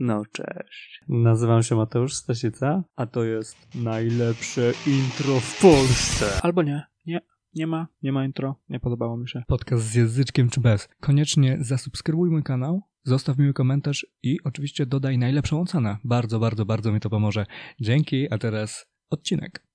No cześć. Nazywam się Mateusz Stasica, a to jest najlepsze intro w Polsce. Albo nie, nie, nie ma, nie ma intro, nie podobało mi się. Podcast z języczkiem czy bez. Koniecznie zasubskrybuj mój kanał, zostaw miły komentarz i oczywiście dodaj najlepszą ocenę. Bardzo, bardzo, bardzo mi to pomoże. Dzięki, a teraz odcinek.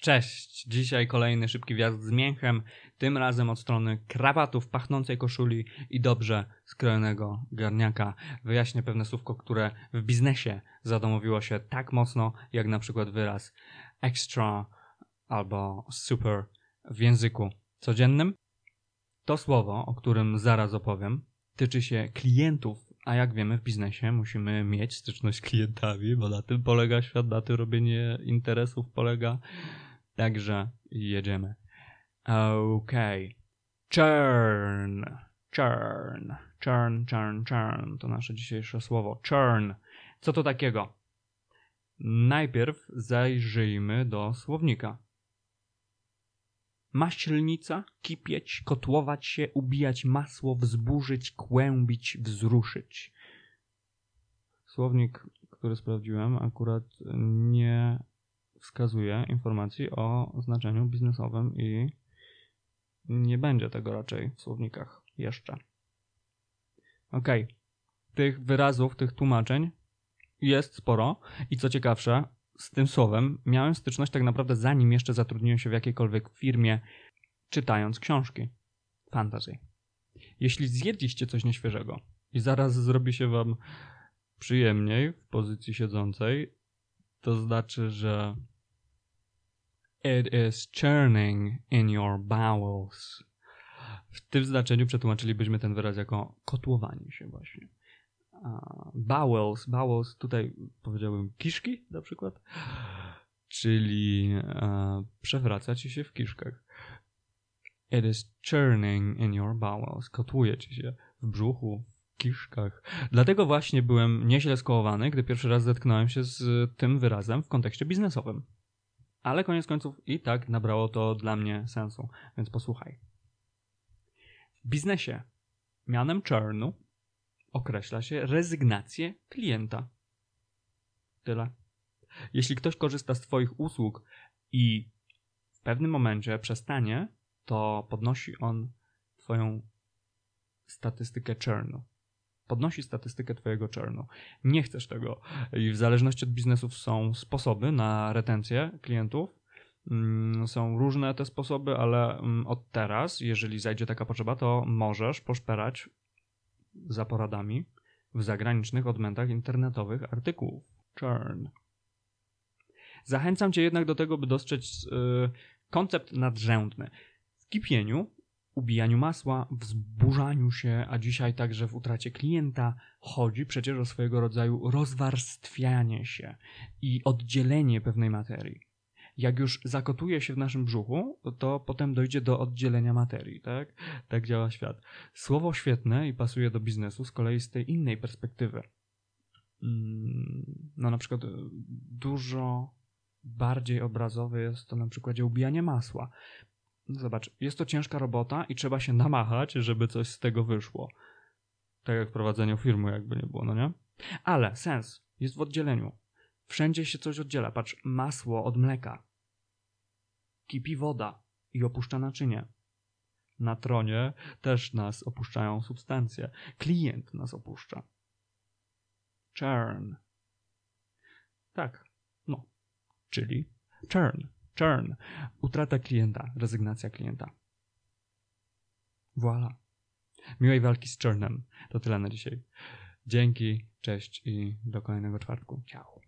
Cześć! Dzisiaj kolejny szybki wjazd z mięchem, tym razem od strony krawatów, pachnącej koszuli i dobrze skrojonego garniaka. Wyjaśnię pewne słówko, które w biznesie zadomowiło się tak mocno, jak na przykład wyraz extra albo super w języku codziennym. To słowo, o którym zaraz opowiem, tyczy się klientów, a jak wiemy w biznesie musimy mieć styczność z klientami, bo na tym polega świat, na tym robienie interesów polega. Także jedziemy. Okej. Churn. Churn. Churn, churn, churn. To nasze dzisiejsze słowo. Churn. Co to takiego? Najpierw zajrzyjmy do słownika. Maślnica, kipieć, kotłować się, ubijać masło, wzburzyć, kłębić, wzruszyć. Słownik, który sprawdziłem, akurat nie wskazuje informacji o znaczeniu biznesowym i nie będzie tego raczej w słownikach jeszcze. Ok. Tych wyrazów, tych tłumaczeń jest sporo i co ciekawsze, z tym słowem miałem styczność tak naprawdę zanim jeszcze zatrudniłem się w jakiejkolwiek firmie, czytając książki fantasy. Jeśli zjedliście coś nieświeżego i zaraz zrobi się wam przyjemniej w pozycji siedzącej, to znaczy, że it is churning in your bowels. W tym znaczeniu przetłumaczylibyśmy ten wyraz jako kotłowanie się właśnie. Bowels, bowels, tutaj powiedziałbym kiszki na przykład, czyli uh, przewraca ci się w kiszkach. It is churning in your bowels, kotłuje ci się w brzuchu, w kiszkach. Dlatego właśnie byłem nieźle skołowany, gdy pierwszy raz zetknąłem się z tym wyrazem w kontekście biznesowym. Ale koniec końców i tak nabrało to dla mnie sensu, więc posłuchaj. W biznesie mianem churnu określa się rezygnację klienta. Tyle. Jeśli ktoś korzysta z Twoich usług i w pewnym momencie przestanie, to podnosi on Twoją statystykę churnu. Podnosi statystykę Twojego churnu. Nie chcesz tego. I w zależności od biznesów są sposoby na retencję klientów. Mm, Są różne te sposoby, ale mm, od teraz, jeżeli zajdzie taka potrzeba, to możesz poszperać za poradami w zagranicznych odmętach internetowych artykułów. Churn. Zachęcam Cię jednak do tego, by dostrzec yy, koncept nadrzędny. W kipieniu, ubijaniu masła, wzburzaniu się, a dzisiaj także w utracie klienta, chodzi przecież o swojego rodzaju rozwarstwianie się i oddzielenie pewnej materii. Jak już zakotuje się w naszym brzuchu, to potem dojdzie do oddzielenia materii, tak? Tak działa świat. Słowo świetne i pasuje do biznesu z kolei z tej innej perspektywy. Mm, No na przykład dużo bardziej obrazowe jest to na przykładzie ubijania masła. Zobacz, jest to ciężka robota i trzeba się namachać, żeby coś z tego wyszło. Tak jak w prowadzeniu firmy, jakby nie było, no nie? Ale sens jest w oddzieleniu. Wszędzie się coś oddziela. Patrz, masło od mleka. Kipi woda i opuszcza naczynie. Na tronie też nas opuszczają substancje. Klient nas opuszcza. Churn. Tak, no. Czyli churn. Churn. Utrata klienta, rezygnacja klienta. Voila. Miłej walki z churnem. To tyle na dzisiaj. Dzięki, cześć i do kolejnego czwartku. Ciao.